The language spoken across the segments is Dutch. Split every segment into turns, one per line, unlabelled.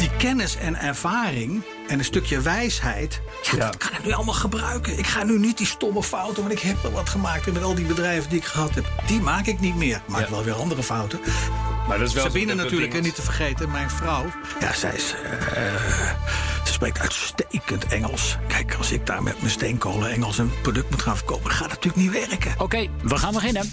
die kennis en ervaring en een stukje wijsheid, ja, dat kan ik nu allemaal gebruiken. Ik ga nu niet die stomme fouten, want ik heb er wat gemaakt. Met al die bedrijven die ik gehad heb, die maak ik niet meer. Ik maak wel weer andere fouten.
Maar dat is wel
Sabine
dat- dat
natuurlijk, en niet te vergeten, mijn vrouw. Ja, zij is. eh, ze spreekt uitstekend Engels. Kijk, als ik daar met mijn steenkolen Engels een product moet gaan verkopen, gaat het natuurlijk niet werken.
Oké, we gaan beginnen.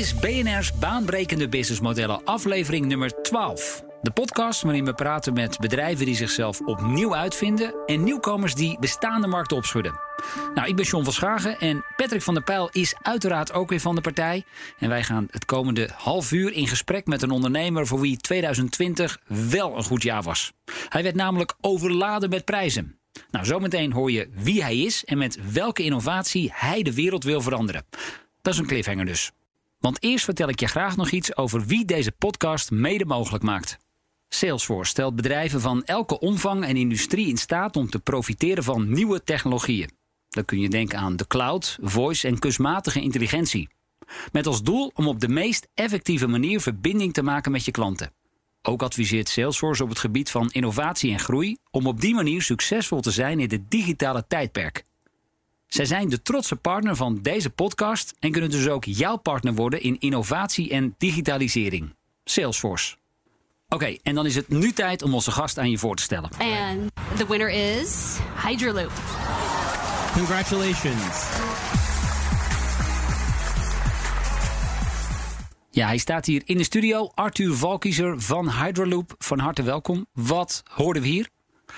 Is BNR's Baanbrekende Businessmodellen, aflevering nummer 12. De podcast waarin we praten met bedrijven die zichzelf opnieuw uitvinden en nieuwkomers die bestaande markten opschudden. Nou, ik ben John van Schagen en Patrick van der Pijl is uiteraard ook weer van de partij. En wij gaan het komende half uur in gesprek met een ondernemer voor wie 2020 wel een goed jaar was. Hij werd namelijk overladen met prijzen. Nou, zometeen hoor je wie hij is en met welke innovatie hij de wereld wil veranderen. Dat is een cliffhanger dus. Want eerst vertel ik je graag nog iets over wie deze podcast mede mogelijk maakt. Salesforce stelt bedrijven van elke omvang en industrie in staat om te profiteren van nieuwe technologieën. Dan kun je denken aan de cloud, voice en kunstmatige intelligentie. Met als doel om op de meest effectieve manier verbinding te maken met je klanten. Ook adviseert Salesforce op het gebied van innovatie en groei om op die manier succesvol te zijn in het digitale tijdperk. Zij zijn de trotse partner van deze podcast en kunnen dus ook jouw partner worden in innovatie en digitalisering. Salesforce. Oké, en dan is het nu tijd om onze gast aan je voor te stellen.
And the winner is Hydroloop.
Congratulations.
Ja, hij staat hier in de studio. Arthur Valkiezer van Hydroloop. Van harte welkom. Wat hoorden we hier?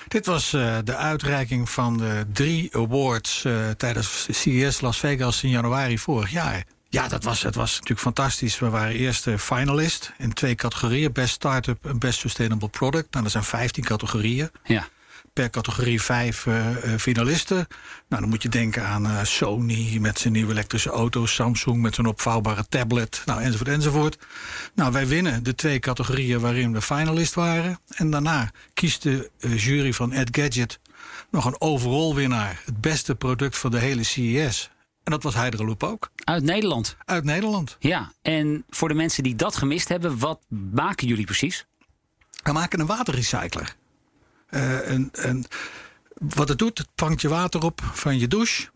Dit was eh, de uitreiking van de drie awards eh, tijdens CES Las Vegas in januari vorig jaar. Ja, dat was, het was natuurlijk fantastisch. We waren eerst finalist in twee categorieën. Best Startup en Best Sustainable Product. Nou, dat zijn 15 categorieën.
Ja.
Per categorie vijf eh, eh, finalisten. Nou, dan moet je denken aan eh, Sony met zijn nieuwe elektrische auto, Samsung met zijn opvouwbare tablet, nou, enzovoort, enzovoort. Nou, wij winnen de twee categorieën waarin we finalist waren. En daarna kiest de jury van Ed Gadget nog een overall winnaar. Het beste product van de hele CES. En dat was Hydroloop ook.
Uit Nederland.
Uit Nederland.
Ja, en voor de mensen die dat gemist hebben, wat maken jullie precies?
We maken een waterrecycler. Eh, en, en wat het doet, het vangt je water op van je douche.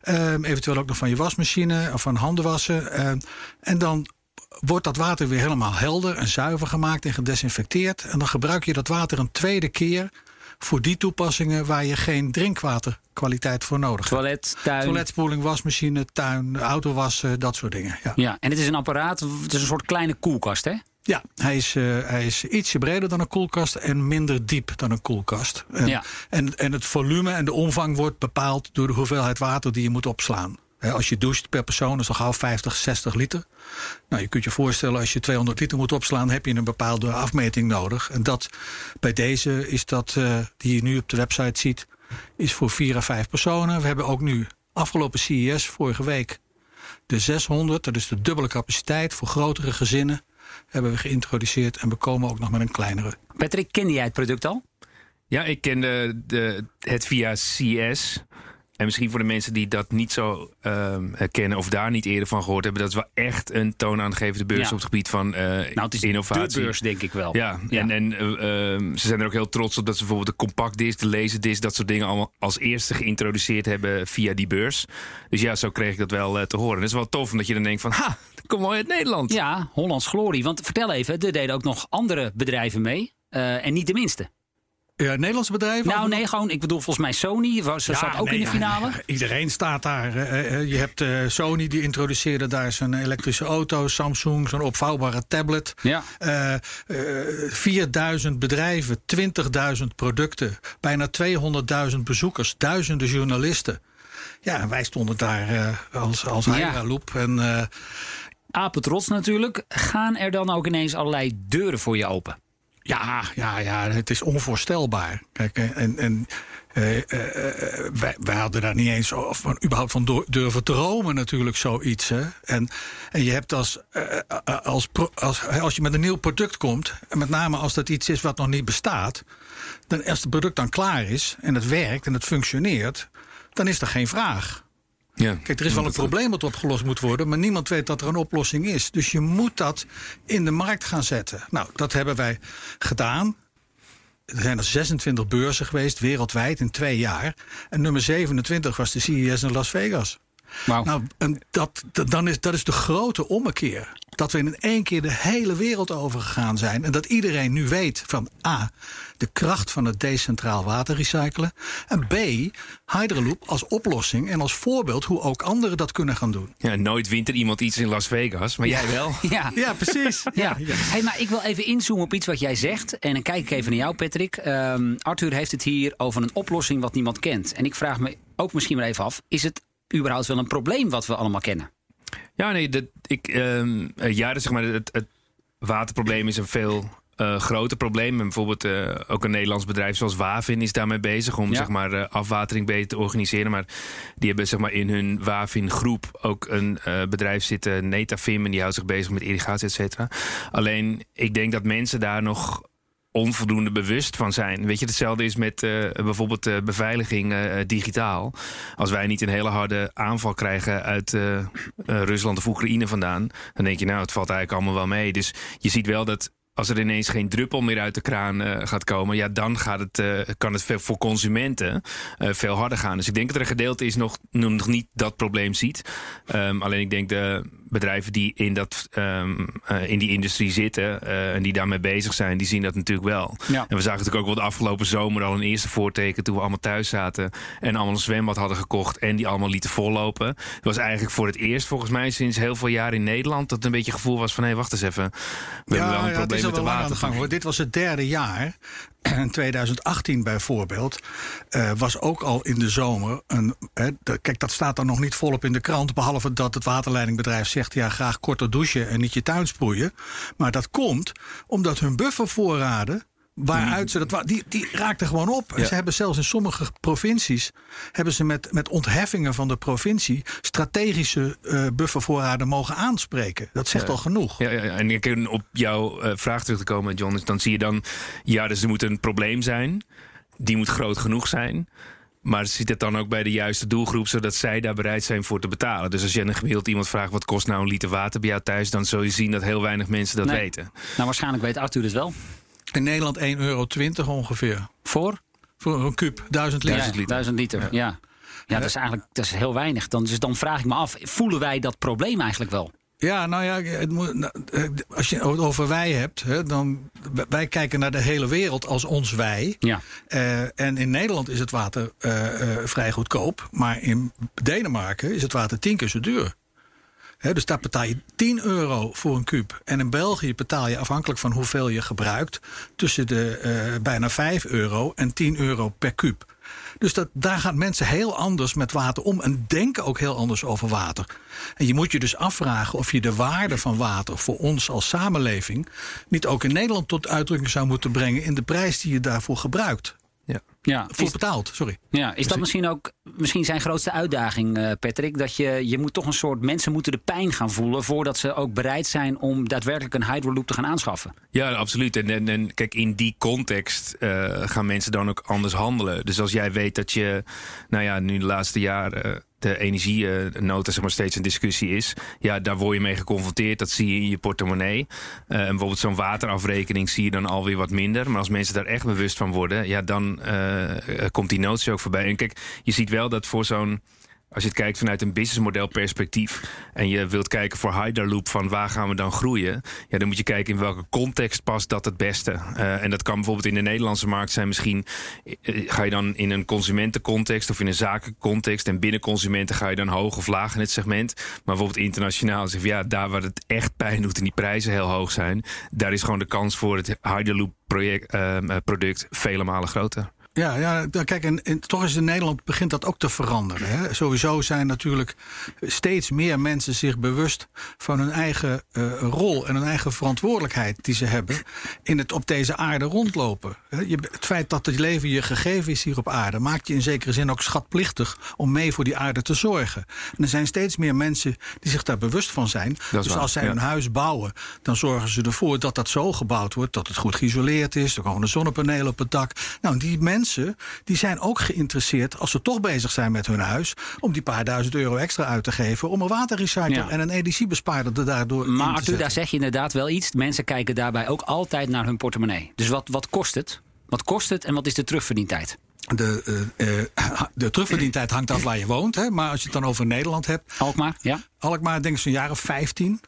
Ehm, eventueel ook nog van je wasmachine of van handen wassen. Ehm, en dan wordt dat water weer helemaal helder en zuiver gemaakt en gedesinfecteerd. En dan gebruik je dat water een tweede keer voor die toepassingen waar je geen drinkwaterkwaliteit voor nodig hebt.
Toilet, tuin.
Toiletspoeling, wasmachine, tuin, autowassen, dat soort dingen. Ja.
Ja, en het is een apparaat, het is een soort kleine koelkast, hè?
Ja, hij is, eh, hij is ietsje breder dan een koelkast en minder diep dan een koelkast. En,
Ja.
en, en het volume en de omvang wordt bepaald door de hoeveelheid water die je moet opslaan. Als je doucht per persoon is al gauw 50, 60 liter. Nou, je kunt je voorstellen, als je 200 liter moet opslaan, heb je een bepaalde afmeting nodig. En dat bij deze is dat, eh, die je nu op de website ziet, is voor vier à vijf personen. We hebben ook nu afgelopen CES, vorige week, de 600, dat is de dubbele capaciteit voor grotere gezinnen, hebben we geïntroduceerd. En we komen ook nog met een kleinere.
Patrick, kende jij het product al?
Ja, ik kende de, het via CS. En misschien voor de mensen die dat niet zo ehm, kennen of daar niet eerder van gehoord hebben, dat is wel echt een toonaangevende beurs
Ja.
op het gebied van eh,
Nou, het is
innovatie.
de beurs, denk ik wel.
Ja, en, en eh, ehm, ze zijn er ook heel trots op dat ze bijvoorbeeld de compactdisc, de laserdisc, dat soort dingen allemaal als eerste geïntroduceerd hebben via die beurs. Dus ja, zo kreeg ik dat wel eh, te horen. Dat is wel tof, omdat je dan denkt van, ha, komt wel uit Nederland.
Ja, Hollands Glorie. Want vertel even, er deden ook nog andere bedrijven mee. en niet de minste.
Ja, Nederlandse bedrijven?
Nou, nee, gewoon, ik bedoel, volgens mij Sony. was- Ze
Ja,
zat ook
nee,
in de finale.
ja, iedereen staat daar. eh, eh, je hebt eh, Sony, die introduceerde daar zijn elektrische auto. Samsung, zo'n opvouwbare tablet.
Ja.
Eh, eh, 4000 bedrijven, 20.000 producten. Bijna 200.000 bezoekers, duizenden journalisten. Ja, wij stonden daar eh, als, als
Ja.
Hydra-loop. En eh,
Apetrots natuurlijk. Gaan er dan ook ineens allerlei deuren voor je open?
Ja, ja, ja, het is onvoorstelbaar. Kijk, en, en Uh, uh, wij, wij, hadden daar niet eens van, überhaupt van durven dromen natuurlijk zoiets. Hè? En, en je hebt als, als, als, als je met een nieuw product komt... en met name als dat iets is wat nog niet bestaat... dan als het product dan klaar is en het werkt en het functioneert... dan is er geen vraag. Ja, Kijk, er is wel een probleem dat opgelost moet worden, maar niemand weet dat er een oplossing is. Dus je moet dat in de markt gaan zetten. Nou, dat hebben wij gedaan. Er zijn er 26 beurzen geweest wereldwijd in twee jaar. En nummer 27 was de CES in Las Vegas. Wow. Nou, en dat, dan is, dat is de grote ommekeer. Dat we in één keer de hele wereld overgegaan zijn. En dat iedereen nu weet van A, de kracht van het decentraal waterrecyclen. En B, Hydroloop als oplossing en als voorbeeld hoe ook anderen dat kunnen gaan doen.
Ja, nooit wint er iemand iets in Las Vegas, maar jij wel.
Ja, ja precies.
Ja. Hey, maar ik wil even inzoomen op iets wat jij zegt. En dan kijk ik even naar jou, Patrick. Um, Arthur heeft het hier over een oplossing wat niemand kent. En ik vraag me ook misschien maar even af: is het überhaupt wel een probleem wat we allemaal kennen?
Ja, nee, dat, ik, uh, ja, zeg maar, het, het waterprobleem is een veel uh, groter probleem. En bijvoorbeeld uh, ook een Nederlands bedrijf zoals Wavin is daarmee bezig om zeg maar, uh, afwatering beter te organiseren. Maar die hebben zeg maar, in hun Wavin groep ook een bedrijf zitten, Netafim, en die houdt zich bezig met irrigatie, et cetera. Alleen ik denk dat mensen daar nog onvoldoende bewust van zijn. Weet je, hetzelfde is met uh, bijvoorbeeld uh, beveiliging uh, digitaal. Als wij niet een hele harde aanval krijgen uit Rusland of Oekraïne vandaan, dan denk je nou, het valt eigenlijk allemaal wel mee. Dus je ziet wel dat als er ineens geen druppel meer uit de kraan gaat komen, ja, dan gaat het, kan het voor consumenten veel harder gaan. Dus ik denk dat er een gedeelte is nog, nog niet dat probleem ziet. Um, alleen ik denk de bedrijven die in, dat, um, in die industrie zitten en die daarmee bezig zijn, die zien dat natuurlijk wel. Ja. En we zagen natuurlijk ook wel de afgelopen zomer al een eerste voorteken toen we allemaal thuis zaten en allemaal een zwembad hadden gekocht en die allemaal lieten vollopen. Het was eigenlijk voor het eerst volgens mij sinds heel veel jaar in Nederland dat een beetje het gevoel was van hé, hey, wacht eens even. We ja, hebben wel een probleem met de water.
Dit was het derde jaar. En 2018 bijvoorbeeld uh, was ook al in de zomer. Een, kijk, dat staat dan nog niet volop in de krant. Behalve dat het waterleidingbedrijf zegt: ja, graag korter douchen en niet je tuin sproeien. Maar dat komt omdat hun buffervoorraden Waaruit ze dat die, die raakten gewoon op. Ze hebben zelfs in sommige provincies hebben ze met, met ontheffingen van de provincie strategische uh, buffervoorraden mogen aanspreken. Dat zegt al genoeg.
Ja, ja, en ik op jouw uh, vraag terug te komen, John, dan zie je dan, ja, dus er moet een probleem zijn. Die moet groot genoeg zijn. Maar ziet het dan ook bij de juiste doelgroep, zodat zij daar bereid zijn voor te betalen? Dus als je een gemiddeld iemand vraagt wat kost nou een liter water bij jou thuis, dan zul je zien dat heel weinig mensen dat weten.
Nou, waarschijnlijk weet Arthur het wel.
In Nederland 1,20 euro ongeveer.
Voor?
Voor een kuub, 1000 liter.
1000 liter, 1000 liter. ja. ja. Ja, dat is eigenlijk dat is heel weinig. Dan, dus dan vraag ik me af, voelen wij dat probleem eigenlijk wel?
Ja, nou ja, het moet, nou, eh, als je het over wij hebt, hè, dan wij kijken naar de hele wereld als ons wij. Ja. Uh, en in Nederland is het water uh, vrij goedkoop, maar in Denemarken is het water tien keer zo duur dus daar betaal je 10 euro voor een kuub. En in België betaal je afhankelijk van hoeveel je gebruikt... tussen de uh, bijna 5 euro en 10 euro per kuub. Dus dat, daar gaan mensen heel anders met water om en denken ook heel anders over water. En je moet je dus afvragen of je de waarde van water voor ons als samenleving niet ook in Nederland tot uitdrukking zou moeten brengen in de prijs die je daarvoor gebruikt. Ja. Voor betaald, sorry.
Ja, is dat misschien ook misschien zijn grootste uitdaging, uh, Patrick? Dat je, je moet toch een soort mensen moeten de pijn gaan voelen voordat ze ook bereid zijn om daadwerkelijk een hydroloop te gaan aanschaffen.
Ja, absoluut. En, en, en kijk, in die context uh, gaan mensen dan ook anders handelen. Dus als jij weet dat je, nou ja, nu de laatste jaren de energienota zeg maar, steeds een discussie is. Ja, daar word je mee geconfronteerd. Dat zie je in je portemonnee. Uh, bijvoorbeeld zo'n waterafrekening zie je dan alweer wat minder. Maar als mensen daar echt bewust van worden, ja, dan uh, komt die notie ook voorbij. En kijk, je ziet wel dat voor zo'n als je het kijkt vanuit een businessmodel perspectief en je wilt kijken voor Hyderloop van waar gaan we dan groeien, ja, dan moet je kijken in welke context past dat het beste. Uh, en dat kan bijvoorbeeld in de Nederlandse markt zijn. Misschien uh, ga je dan in een consumentencontext of in een zakencontext en binnen consumenten ga je dan hoog of laag in het segment. Maar bijvoorbeeld internationaal zeg je ja, daar waar het echt pijn doet en die prijzen heel hoog zijn, daar is gewoon de kans voor het Hyderloop project, product vele malen groter.
Ja, ja dan kijk, en, en toch is in Nederland begint dat ook te veranderen. Hè. Sowieso zijn natuurlijk steeds meer mensen zich bewust van hun eigen eh, rol en hun eigen verantwoordelijkheid die ze hebben in het op deze aarde rondlopen. Je, het feit dat het leven je gegeven is hier op aarde, maakt je in zekere zin ook schatplichtig om mee voor die aarde te zorgen. En er zijn steeds meer mensen die zich daar bewust van zijn. Dus
waar,
als zij
ja.
een huis bouwen, dan zorgen ze ervoor dat dat zo gebouwd wordt dat het goed geïsoleerd is. Er komen zonnepanelen op het dak. Nou, die mensen die zijn ook geïnteresseerd, als ze toch bezig zijn met hun huis, om die paar duizend euro extra uit te geven om een waterrecycler
Ja.
en een energiebespaarder er daardoor
Maar Arthur,
zetten.
daar zeg je inderdaad wel iets. Mensen kijken daarbij ook altijd naar hun portemonnee. Dus wat, wat kost het? Wat kost het en wat is de terugverdientijd?
De, eh, eh, de terugverdientijd hangt af waar je woont. Hè? Maar als je het dan over Nederland hebt.
Alkmaar, ja?
Alkmaar denk ik zo'n jaar of 15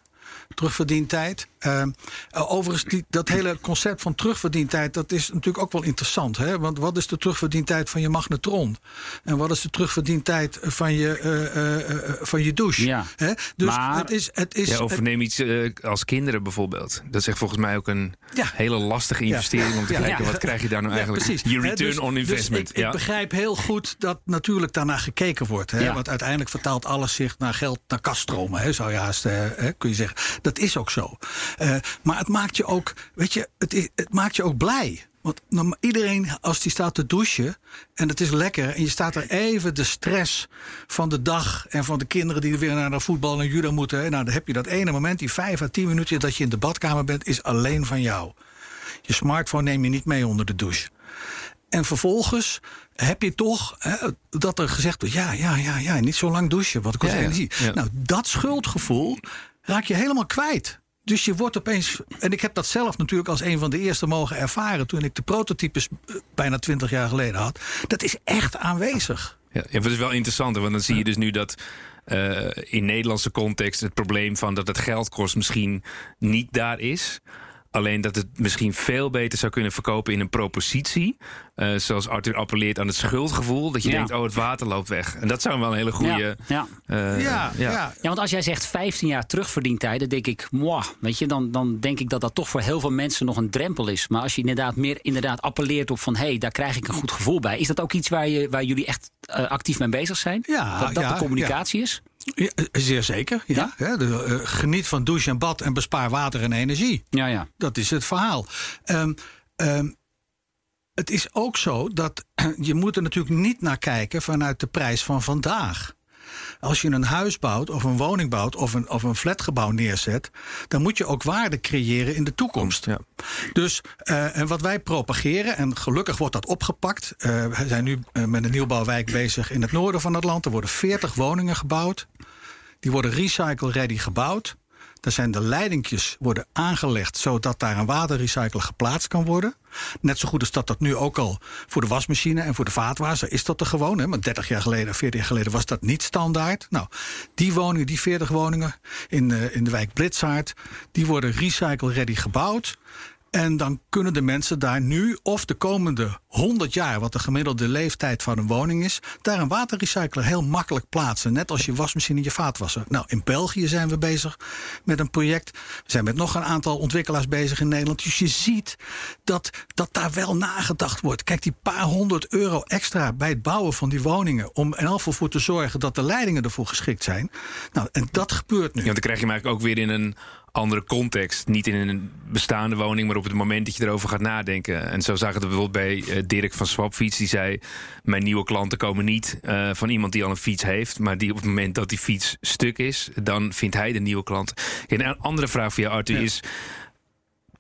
terugverdientijd. Eh, overigens, die, dat hele concept van terugverdientijd... dat is natuurlijk ook wel interessant. Hè? Want wat is de terugverdientijd van je magnetron? En wat is de terugverdientijd van je, eh, eh, eh, van je douche?
Ja.
Hè? Dus
Maar-
het is... Het is
Ja, of neem iets als kinderen bijvoorbeeld. Dat is echt volgens mij ook een
Ja.
hele lastige investering om te kijken wat krijg je daar nou
Ja,
eigenlijk.
precies.
Je return
dus-
on
dus
investment.
ik,
ja.
ik begrijp heel goed dat natuurlijk daarnaar gekeken wordt. Hè? Want uiteindelijk vertaalt alles zich naar geld, naar kaststromen. Hè? Zou je haast hè, kun je zeggen. Dat is ook zo. Eh, maar het maakt je ook, weet je, het, het maakt je ook blij. Want iedereen, als die staat te douchen en het is lekker... en je staat er even de stress van de dag... en van de kinderen die weer naar de voetbal en judo moeten... nou, dan heb je dat ene moment, die vijf à tien minuten... dat je in de badkamer bent, is alleen van jou. Je smartphone neem je niet mee onder de douche. En vervolgens heb je toch hè, dat er gezegd wordt: ja, ja, ja, ja, niet zo lang douchen, wat kost
ja,
energie.
ja.
Nou, dat schuldgevoel raak je helemaal kwijt. Dus je wordt opeens. En ik heb dat zelf natuurlijk als een van de eerste mogen ervaren. toen ik de prototypes eh, bijna twintig jaar geleden had. Dat is echt aanwezig.
Ja, ja, dat is wel interessant, want dan zie je dus nu dat eh, in Nederlandse context het probleem van dat het geld kost misschien niet daar is. Alleen dat het misschien veel beter zou kunnen verkopen in een propositie. Eh, zoals Arthur appelleert aan het schuldgevoel. Dat je
Ja.
denkt, oh, het water loopt weg. En dat zou wel een hele goede.
Ja, ja.
eh,
ja, ja.
Ja, want als jij zegt 15 jaar terugverdientijd, dan denk ik, moi, weet je, dan, dan denk ik dat dat toch voor heel veel mensen nog een drempel is. Maar als je inderdaad meer inderdaad appelleert op van, hé, hey, daar krijg ik een goed gevoel bij. Is dat ook iets waar, je, waar jullie echt eh, actief mee bezig zijn?
Ja,
dat dat
ja,
de communicatie is?
Ja, eh, zeer zeker. Ja. De, eh, geniet van douche en bad en bespaar water en energie.
Ja, ja.
Dat is het verhaal. Ehm, ehm, het is ook zo dat je moet er natuurlijk niet naar kijken vanuit de prijs van vandaag. Als je een huis bouwt of een woning bouwt of een, of een flatgebouw neerzet, dan moet je ook waarde creëren in de toekomst.
Ja.
Dus eh, en wat wij propageren, en gelukkig wordt dat opgepakt. eh, we zijn nu eh, met een nieuwbouwwijk bezig in het noorden van het land. Er worden 40 woningen gebouwd. Die worden recycle-ready gebouwd. Daar zijn de leidingjes worden aangelegd zodat daar een waterrecycler geplaatst kan worden. Net zo goed als dat dat nu ook al voor de wasmachine en voor de vaatwasser is dat er gewoon. Hè? Maar 30 jaar geleden, 40 jaar geleden was dat niet standaard. Nou, die woningen, die 40 woningen in, eh, in de wijk Blitzaart, die worden recycle-ready gebouwd. En dan kunnen de mensen daar nu of de komende 100 jaar, wat de gemiddelde leeftijd van een woning is, daar een waterrecycler heel makkelijk plaatsen. Net als je wasmachine en je vaatwasser. Nou, in België zijn we bezig met een project. We zijn met nog een aantal ontwikkelaars bezig in Nederland. Dus je ziet dat, dat daar wel nagedacht wordt. Kijk, die paar honderd euro extra bij het bouwen van die woningen. om er geval voor te zorgen dat de leidingen ervoor geschikt zijn. Nou, en dat gebeurt nu.
Ja, dan krijg je hem eigenlijk ook weer in een andere context. Niet in een bestaande woning, maar op het moment dat je erover gaat nadenken. En zo zagen het bijvoorbeeld bij eh, Dirk van Swapfiets. Die zei, mijn nieuwe klanten komen niet eh, van iemand die al een fiets heeft. Maar die op het moment dat die fiets stuk is, dan vindt hij de nieuwe klant. En een andere vraag voor jou, Arthur,
Ja.
is...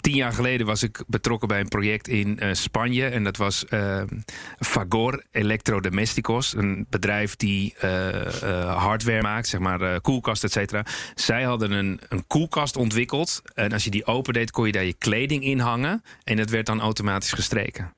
Tien jaar geleden was ik betrokken bij een project in eh, Spanje. En dat was eh, Fagor Electrodomesticos. Een bedrijf die eh, eh, hardware maakt, zeg maar eh, koelkast, et cetera. Zij hadden een, een koelkast ontwikkeld. En als je die opendeed, kon je daar je kleding in hangen. En dat werd dan automatisch gestreken.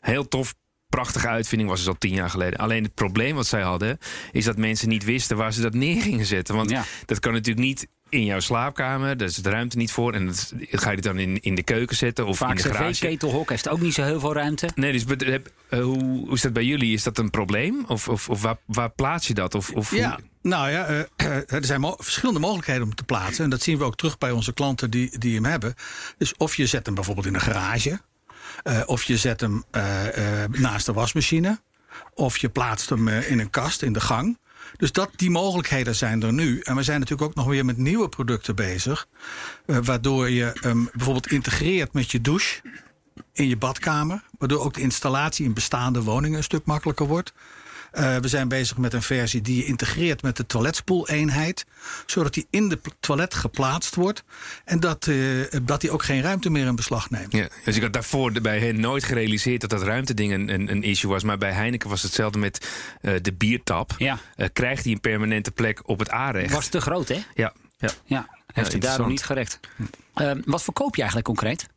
Heel tof. Prachtige uitvinding was dus al tien jaar geleden. Alleen het probleem wat zij hadden, is dat mensen niet wisten waar ze dat neer gingen zetten. Want
Ja.
dat kan natuurlijk niet in jouw slaapkamer. Daar is de ruimte niet voor. En dat, ga je het dan in, in de keuken zetten of
Vaak
in de garage.
cv-ketelhok heeft ook niet zo heel veel ruimte.
Nee, dus heb- eh, hoe, hoe is dat bij jullie? Is dat een probleem? Of, of, of waar, waar plaats je dat? Of, of
Ja,
hoe-
nou ja, eh, er zijn mo- verschillende mogelijkheden om te plaatsen. En dat zien we ook terug bij onze klanten die, die hem hebben. Dus of je zet hem bijvoorbeeld in een garage. Uh, of je zet hem uh, naast de wasmachine. Of je plaatst hem in een kast in de gang. Dus dat, die mogelijkheden zijn er nu. En we zijn natuurlijk ook nog weer met nieuwe producten bezig. waardoor je um, bijvoorbeeld integreert met je douche in je badkamer. Waardoor ook de installatie in bestaande woningen een stuk makkelijker wordt. Uh, we zijn bezig met een versie die je integreert met de toiletspoeleenheid. Zodat die in de toilet geplaatst wordt. En dat, uh, dat die ook geen ruimte meer in beslag neemt.
Ja, dus ik had daarvoor bij hen nooit gerealiseerd dat dat ruimteding een, een, een issue was. Maar bij Heineken was hetzelfde met uh, de biertap.
Ja.
krijgt hij een permanente plek op het aanrecht.
Was te groot, hè?
Ja.
Ja, ja. heeft hij daarom niet gerekt. wat verkoop je eigenlijk concreet?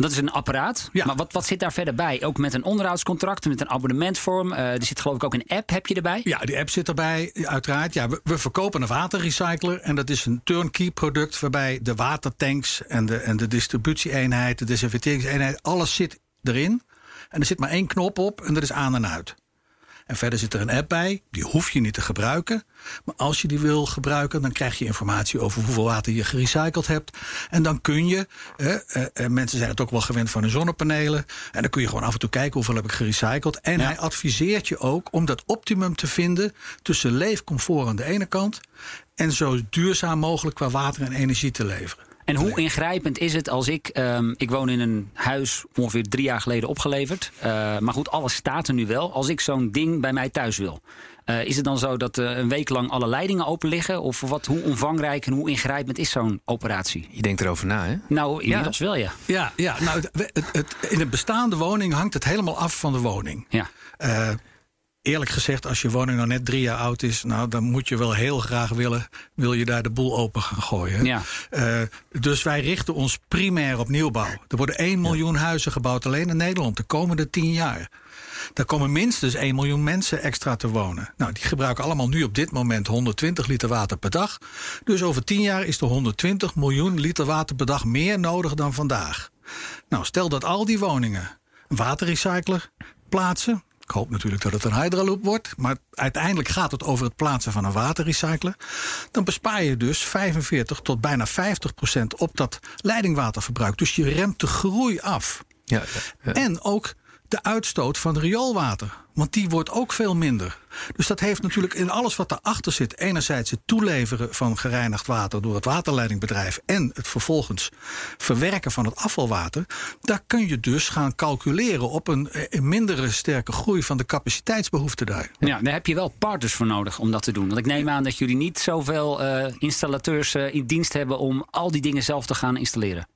Dat is een apparaat.
Ja.
Maar wat, wat zit daar verder bij? Ook met een onderhoudscontract, met een abonnementvorm. Uh, er zit geloof ik ook een app, heb je erbij?
Ja, die app zit erbij, uiteraard. Ja, we, we verkopen een waterrecycler. En dat is een turnkey product waarbij de watertanks en de, en de distributieeenheid, de desinfecteringseenheid, alles zit erin. En er zit maar één knop op en dat is aan en uit. En verder zit er een app bij, die hoef je niet te gebruiken. Maar als je die wil gebruiken, dan krijg je informatie over hoeveel water je gerecycled hebt. En dan kun je, eh, eh, mensen zijn het ook wel gewend van hun zonnepanelen. En dan kun je gewoon af en toe kijken hoeveel heb ik gerecycled. En hij adviseert je ook om dat optimum te vinden tussen leefcomfort aan de ene kant. En zo duurzaam mogelijk qua water en energie te leveren.
En hoe ingrijpend is het als ik. Um, ik woon in een huis ongeveer drie jaar geleden opgeleverd. Uh, maar goed, alles staat er nu wel. Als ik zo'n ding bij mij thuis wil. Uh, is het dan zo dat uh, een week lang alle leidingen open liggen? Of wat, hoe omvangrijk en hoe ingrijpend is zo'n operatie?
Je denkt erover na, hè?
Nou, inmiddels ja. wel, ja.
Ja, ja nou, het, het, het, in een bestaande woning hangt het helemaal af van de woning.
Ja
eerlijk gezegd, als je woning nou net drie jaar oud is, nou, dan moet je wel heel graag willen, wil je daar de boel open gaan gooien.
Ja.
Uh, dus wij richten ons primair op nieuwbouw. Er worden 1 miljoen huizen gebouwd alleen in Nederland de komende 10 jaar. Daar komen minstens 1 miljoen mensen extra te wonen. Nou, die gebruiken allemaal nu op dit moment 120 liter water per dag. Dus over 10 jaar is er 120 miljoen liter water per dag meer nodig dan vandaag. Nou, stel dat al die woningen een waterrecycler plaatsen. Ik hoop natuurlijk dat het een Hydraloop wordt. Maar uiteindelijk gaat het over het plaatsen van een waterrecycler. Dan bespaar je dus 45 tot bijna 50 procent op dat leidingwaterverbruik. Dus je remt de groei af.
Ja, ja.
En ook de uitstoot van rioolwater. Want die wordt ook veel minder. Dus dat heeft natuurlijk in alles wat erachter zit. Enerzijds het toeleveren van gereinigd water door het waterleidingbedrijf. En het vervolgens verwerken van het afvalwater. Daar kun je dus gaan calculeren op een, een mindere sterke groei van de capaciteitsbehoefte daar.
Ja, daar heb je wel partners voor nodig om dat te doen. Want ik neem aan dat jullie niet zoveel uh, installateurs uh, in dienst hebben om al die dingen zelf te gaan installeren.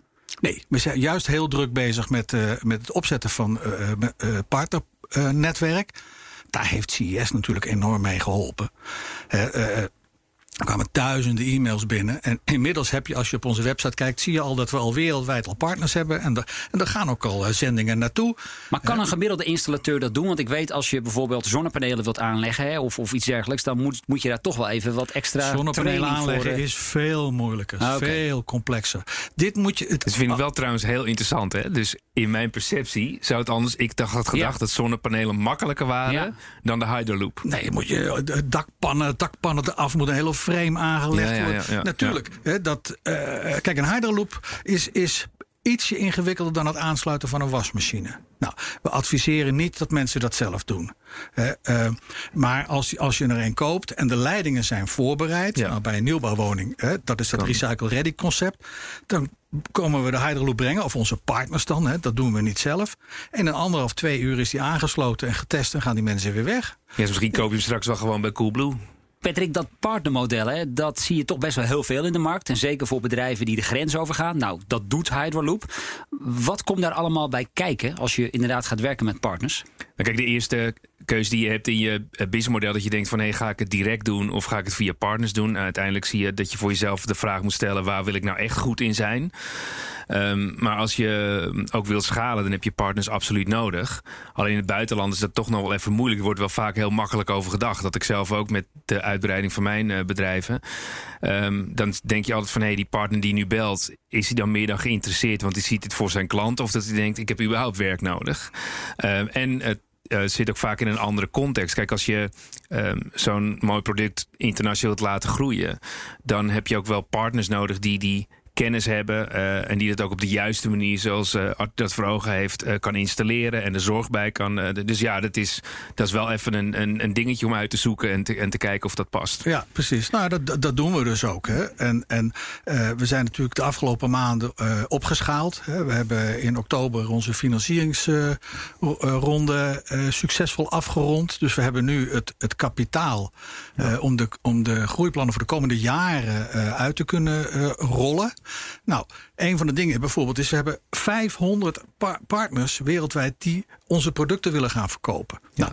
Nee, we zijn juist heel druk bezig met, uh, met het opzetten van uh, uh, partnernetwerk. Daar heeft CES natuurlijk enorm mee geholpen. Er kwamen duizenden e-mails binnen. En inmiddels heb je, als je op onze website kijkt, zie je al dat we al wereldwijd al partners hebben. En, er, en er gaan ook al zendingen naartoe.
Maar kan een gemiddelde installateur dat doen? Want ik weet, als je bijvoorbeeld zonnepanelen wilt aanleggen hè, of, of iets dergelijks, dan moet, moet je daar toch wel even wat extra.
Zonnepanelen aanleggen
voor,
is veel moeilijker,
Ah, okay.
veel complexer. Dit moet je. Het,
Dat vind ik wel trouwens heel interessant. Hè? Dus in mijn perceptie zou het anders. Ik dacht, had gedacht
Ja.
dat zonnepanelen makkelijker waren
Ja.
dan de Hydraloop.
Nee, moet je de dakpannen, dakpannen eraf moet een hele frame aangelegd
Ja, ja.
Natuurlijk. Hè, dat, eh, kijk, een Hydraloop is, is ietsje ingewikkelder dan het aansluiten van een wasmachine. Nou, we adviseren niet dat mensen dat zelf doen. Eh, maar als, als je er een koopt en de leidingen zijn voorbereid,
Ja.
nou, bij een nieuwbouwwoning, hè, dat is dat Recycle Ready concept, dan komen we de Hydraloop brengen, of onze partners dan, hè, dat doen we niet zelf. En in anderhalf, twee uur is die aangesloten en getest en gaan die mensen weer weg.
Ja, dus misschien koop je hem straks wel gewoon bij Coolblue.
Patrick, dat partnermodel, hè, dat zie je toch best wel heel veel in de markt. En zeker voor bedrijven die de grens overgaan. Nou, dat doet Hydraloop. Wat komt daar allemaal bij kijken als je inderdaad gaat werken met partners?
Nou, kijk, de eerste keuze die je hebt in je eh, businessmodel... dat je denkt van, hé, ga ik het direct doen of ga ik het via partners doen? Nou, uiteindelijk zie je dat je voor jezelf de vraag moet stellen... waar wil ik nou echt goed in zijn? Um, maar als je ook wilt schalen, dan heb je partners absoluut nodig. Alleen in het buitenland is dat toch nog wel even moeilijk. Er wordt wel vaak heel makkelijk over gedacht. Dat ik zelf ook met de uitbreiding van mijn uh, bedrijven... Um, dan denk je altijd van, hé, hey, die partner die nu belt... is hij dan meer dan geïnteresseerd, want hij ziet het voor zijn klant... of dat hij denkt, ik heb überhaupt werk nodig. En het uh, zit ook vaak in een andere context. Kijk, als je um, zo'n mooi product internationaal wilt laten groeien... dan heb je ook wel partners nodig die die kennis hebben uh, en die dat ook op de juiste manier, zoals uh, dat voor ogen heeft, uh, kan installeren en er zorg bij kan. dus ja, dat is, dat is wel even een, een, een, dingetje om uit te zoeken en te, en te kijken of dat past.
Ja, precies. Nou, dat, dat doen we dus ook. Hè. En, en we zijn natuurlijk de afgelopen maanden opgeschaald. Hè. We hebben in oktober onze financieringsronde succesvol afgerond. Dus we hebben nu het, het kapitaal om, de, om de groeiplannen voor de komende jaren uit te kunnen rollen. Nou, een van de dingen bijvoorbeeld is... we hebben 500 partners wereldwijd die onze producten willen gaan verkopen. Nou,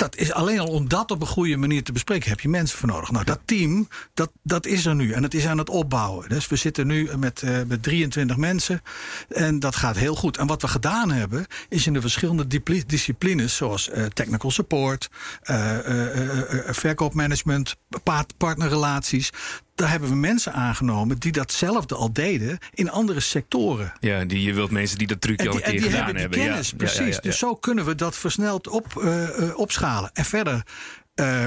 dat is alleen al om dat op een goede manier te bespreken, heb je mensen voor nodig. Nou, dat team, dat, dat is er nu en het is aan het opbouwen. Dus we zitten nu met, uh, met 23 mensen en dat gaat heel goed. En wat we gedaan hebben, is in de verschillende disciplines, zoals uh, technical support, uh, verkoopmanagement, partnerrelaties, daar hebben we mensen aangenomen die datzelfde al deden in andere sectoren.
Ja, die, je wilt mensen die dat trucje al een keer gedaan hebben.
hebben. Kennis, ja. precies. Ja, ja, dus zo kunnen we dat versneld op, uh, uh, opschalen. En verder uh,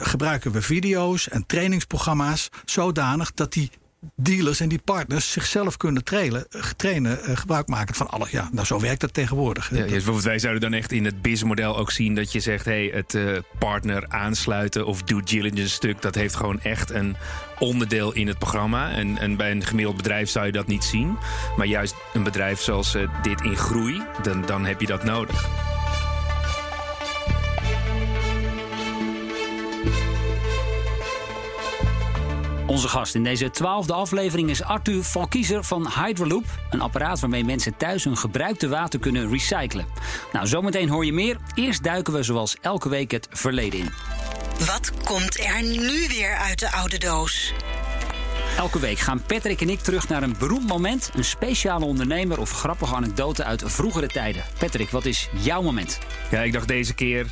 gebruiken we video's en trainingsprogramma's zodanig dat die dealers en die partners zichzelf kunnen trainen, trainen uh, gebruik maken van alles. Ja, nou zo werkt dat tegenwoordig.
Ja, bijvoorbeeld wij zouden dan echt in het BIS-model ook zien dat je zegt: hey, het uh, partner aansluiten of due diligence stuk, dat heeft gewoon echt een onderdeel in het programma. En, en bij een gemiddeld bedrijf zou je dat niet zien. Maar juist een bedrijf zoals dit in groei, dan, dan heb je dat nodig.
Onze gast in deze twaalfde aflevering is Arthur Valkiezer van Hydroloop. Een apparaat waarmee mensen thuis hun gebruikte water kunnen recyclen. Nou, zometeen hoor je meer. Eerst duiken we zoals elke week het verleden in.
Wat komt er nu weer uit de oude doos?
Elke week gaan Patrick en ik terug naar een beroemd moment, een speciale ondernemer of grappige anekdote uit vroegere tijden. Patrick, wat is jouw moment?
Ja, ik dacht deze keer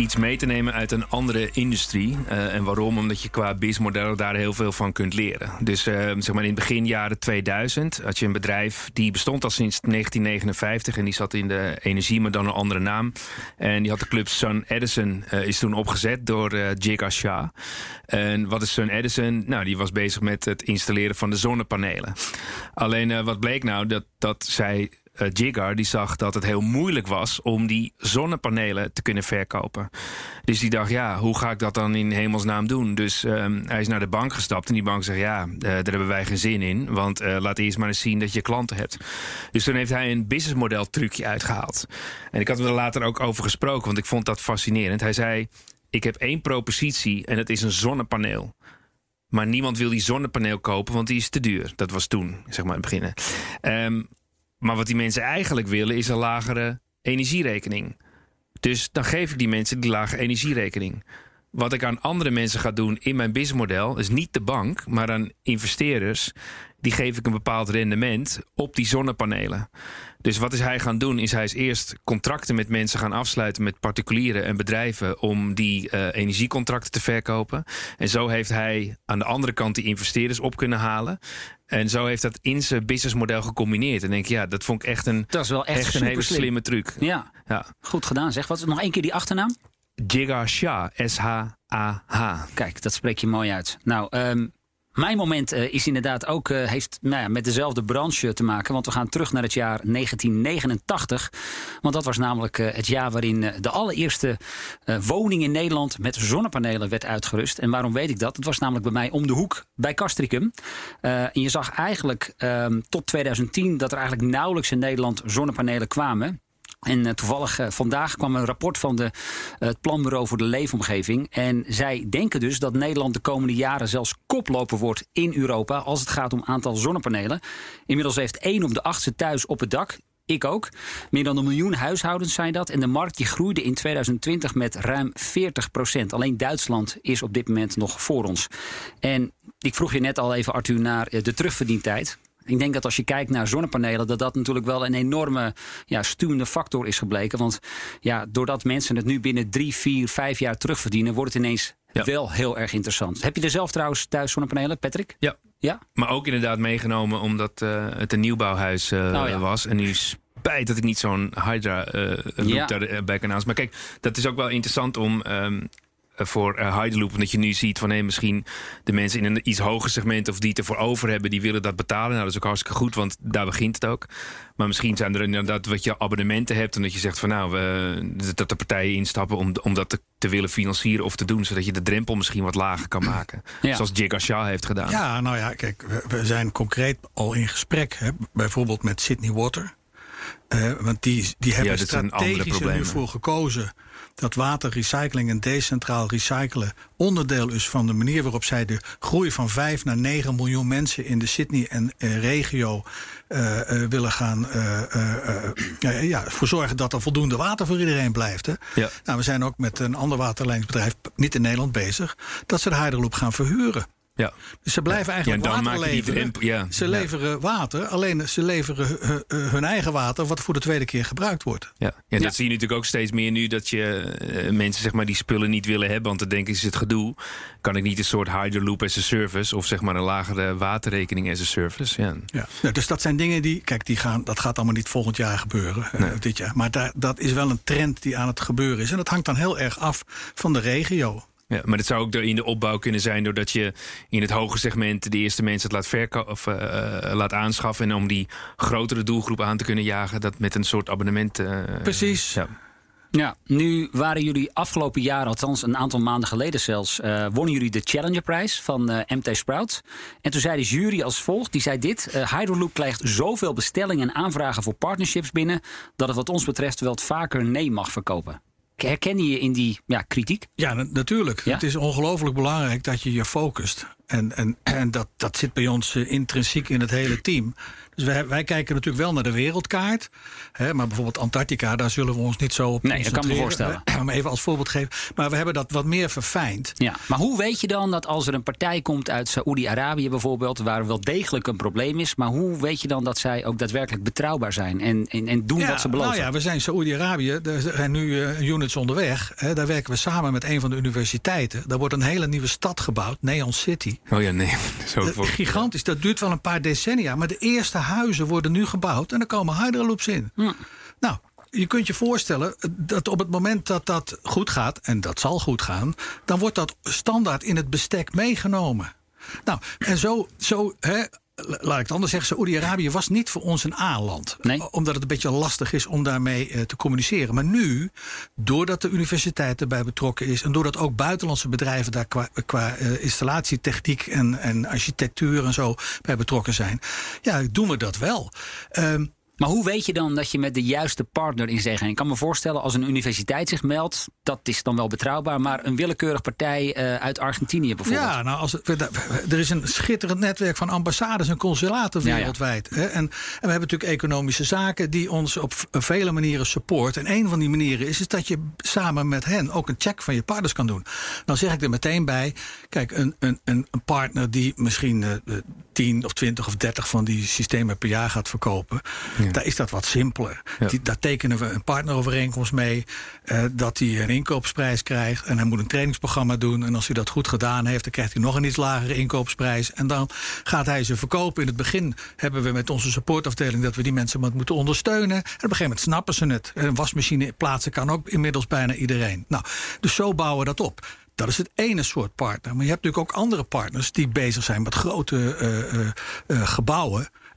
iets mee te nemen uit een andere industrie. Uh, en waarom? Omdat je qua businessmodellen daar heel veel van kunt leren. Dus uh, zeg maar in het begin jaren 2000 had je een bedrijf die bestond al sinds 1959 en die zat in de energie, maar dan een andere naam. En die had de club Sun Edison, uh, is toen opgezet door uh, Shah. En wat is Sun Edison? Nou, die was bezig met het installeren van de zonnepanelen. Alleen wat bleek nou? Dat, dat zij uh, Jigar die zag dat het heel moeilijk was om die zonnepanelen te kunnen verkopen. Dus die dacht, ja, hoe ga ik dat dan in hemelsnaam doen? Dus um, hij is naar de bank gestapt en die bank zegt, ja, uh, daar hebben wij geen zin in. Want uh, laat eerst maar eens zien dat je klanten hebt. Dus toen heeft hij een businessmodel trucje uitgehaald. En ik had er later ook over gesproken, want ik vond dat fascinerend. Hij zei, ik heb één propositie en dat is een zonnepaneel. Maar niemand wil die zonnepaneel kopen, want die is te duur. Dat was toen, zeg maar, in het begin. Maar wat die mensen eigenlijk willen is een lagere energierekening. Dus dan geef ik die mensen die lage energierekening. Wat ik aan andere mensen ga doen in mijn businessmodel is niet de bank, maar aan investeerders. Die geef ik een bepaald rendement op die zonnepanelen. Dus wat is hij gaan doen? Is hij is eerst contracten met mensen gaan afsluiten met particulieren en bedrijven om die uh, energiecontracten te verkopen. En zo heeft hij aan de andere kant die investeerders op kunnen halen. En zo heeft dat in zijn businessmodel gecombineerd. En denk ik, ja, dat vond ik echt een,
dat is wel echt,
echt een hele slimme truc.
Ja. ja, goed gedaan zeg. Wat is nog één keer die achternaam?
Jigar Shah, S-H-A-H.
Kijk, dat spreek je mooi uit. Nou, um, mijn moment uh, is inderdaad ook uh, heeft nou ja, met dezelfde branche te maken. Want we gaan terug naar het jaar 1989. Want dat was namelijk uh, het jaar waarin de allereerste woning in Nederland met zonnepanelen werd uitgerust. En waarom weet ik dat? Het was namelijk bij mij om de hoek bij Castricum. en je zag eigenlijk ehm, tot 2010 dat er eigenlijk nauwelijks in Nederland zonnepanelen kwamen. En uh, toevallig uh, vandaag kwam een rapport van de, uh, het Planbureau voor de Leefomgeving. En zij denken dus dat Nederland de komende jaren zelfs koploper wordt in Europa als het gaat om aantal zonnepanelen. Inmiddels heeft één op de achtste thuis op het dak. Ik ook. Meer dan een miljoen huishoudens zijn dat. En de markt die groeide in 2020 met ruim 40 procent. Alleen Duitsland is op dit moment nog voor ons. En ik vroeg je net al even, Arthur, naar de terugverdientijd. Ik denk dat als je kijkt naar zonnepanelen, dat dat natuurlijk wel een enorme ja, stuwende factor is gebleken. Want ja, doordat mensen het nu binnen drie, vier, vijf jaar terugverdienen, wordt het ineens wel heel erg interessant. Heb je er zelf trouwens thuis zonnepanelen, Patrick?
Ja. ja? Maar ook inderdaad meegenomen omdat uh, het een nieuwbouwhuis uh, oh, ja. was. En nu spijt dat ik niet zo'n Hydra uh, loop ja. daarbij kan aansluiten. Maar kijk, dat is ook wel interessant om... Um, eh, voor uh, Hyderloop. Omdat je nu ziet van hé, misschien de mensen in een iets hoger segment of die het ervoor over hebben, die willen dat betalen. Nou, dat is ook hartstikke goed, want daar begint het ook. Maar misschien zijn er inderdaad wat je abonnementen hebt en dat je zegt van nou, we, dat de partijen instappen om, om dat te, te, willen financieren of te doen, zodat je de drempel misschien wat lager kan maken. Zoals Jigga Shah heeft gedaan.
Ja, nou ja, kijk, we, we zijn concreet al in gesprek, hè, bijvoorbeeld met Sydney Water. Uh, want die, die hebben ja, strategisch er nu voor gekozen dat waterrecycling en decentraal recyclen onderdeel is van de manier waarop zij de groei van 5 naar 9 miljoen mensen in de Sydney en uh, regio uh, uh, willen gaan ja, voor zorgen dat er voldoende water voor iedereen blijft. Hè? Ja. Nou, we zijn ook met een ander waterleidingsbedrijf, niet in Nederland, bezig, dat ze de Heiderloop gaan verhuren. Ja. Dus ze blijven eigenlijk ja, water leveren. ja. Ze leveren water, alleen ze leveren hun eigen water... wat voor de tweede keer gebruikt wordt.
Ja, ja dat zie je natuurlijk ook steeds meer nu... dat je uh, mensen zeg maar, die spullen niet willen hebben... want dan denken ze het gedoe. Kan ik niet een soort Hyderloop as a service... of zeg maar een lagere waterrekening as a service. Ja.
Ja. dus dat zijn dingen die... Kijk, die gaan, dat gaat allemaal niet volgend jaar gebeuren. Uh, dit jaar. Maar daar, dat is wel een trend die aan het gebeuren is. En dat hangt dan heel erg af van de regio.
Ja, maar het zou ook in de opbouw kunnen zijn doordat je in het hoge segment de eerste mensen het laat, verko of, uh, laat aanschaffen. En om die grotere doelgroep aan te kunnen jagen, dat met een soort abonnement. Uh,
Precies.
Ja. Ja, nu waren jullie afgelopen jaar, althans een aantal maanden geleden zelfs, uh, wonnen jullie de Challengerprijs van uh, MT Sprout. En toen zei de jury als volgt, die zei dit, uh, Hydroloop krijgt zoveel bestellingen en aanvragen voor partnerships binnen, dat het wat ons betreft wel het vaker nee mag verkopen. Herken je in die ja, kritiek?
Ja, natuurlijk. Het is ongelooflijk belangrijk dat je je focust. En, en, en dat, dat zit bij ons uh, intrinsiek in het hele team. Dus wij, wij kijken natuurlijk wel naar de wereldkaart. Hè, maar bijvoorbeeld Antarctica, daar zullen we ons niet zo op
Nee, dat kan me voorstellen.
Maar even als voorbeeld geven. Maar we hebben dat wat meer verfijnd.
Ja, maar hoe weet je dan dat als er een partij komt uit Saoedi-Arabië bijvoorbeeld... waar wel degelijk een probleem is... maar hoe weet je dan dat zij ook daadwerkelijk betrouwbaar zijn... en, en, en doen wat ze beloven?
Nou ja, we zijn Saoedi-Arabië. Er zijn nu uh, units onderweg. Hè, daar werken we samen met een van de universiteiten. Daar wordt een hele nieuwe stad gebouwd, Neon City.
Oh ja, nee.
Zo voor... Gigantisch. Dat duurt wel een paar decennia. Maar de eerste huizen worden nu gebouwd en er komen hydroloops in. Ja. Nou, je kunt je voorstellen dat op het moment dat dat goed gaat, en dat zal goed gaan, dan wordt dat standaard in het bestek meegenomen. Nou, en zo, zo hè, laat ik het anders zeggen, Saoedi-Arabië was niet voor ons een A-land. Nee. Omdat het een beetje lastig is om daarmee uh, te communiceren. Maar nu, doordat de universiteit erbij betrokken is... en doordat ook buitenlandse bedrijven daar qua, qua uh, installatietechniek en, en architectuur en zo bij betrokken zijn... ja, doen we dat wel.
Uh, maar hoe weet je dan dat je met de juiste partner in zee gaat? Ik kan me voorstellen als een universiteit zich meldt, dat is dan wel betrouwbaar. Maar een willekeurig partij uh, uit Argentinië bijvoorbeeld.
Ja, nou, als, er is een schitterend netwerk van ambassades en consulaten wereldwijd. Ja, ja. En, en, we hebben natuurlijk economische zaken die ons op vele manieren support. En een van die manieren is, is dat je samen met hen ook een check van je partners kan doen. Dan zeg ik er meteen bij, kijk, een, een, een partner die misschien uh, 10 of 20 of 30 van die systemen per jaar gaat verkopen. Ja. Daar is dat wat simpeler. Die, daar tekenen we een partnerovereenkomst mee. Uh, dat hij een inkoopsprijs krijgt. En hij moet een trainingsprogramma doen. En als hij dat goed gedaan heeft, dan krijgt hij nog een iets lagere inkoopsprijs. En dan gaat hij ze verkopen. In het begin hebben we met onze supportafdeling dat we die mensen wat moeten ondersteunen. En op een gegeven moment snappen ze het. Een wasmachine plaatsen kan ook inmiddels bijna iedereen. Nou, dus zo bouwen we dat op. Dat is het ene soort partner. Maar je hebt natuurlijk ook andere partners die bezig zijn met grote uh, uh,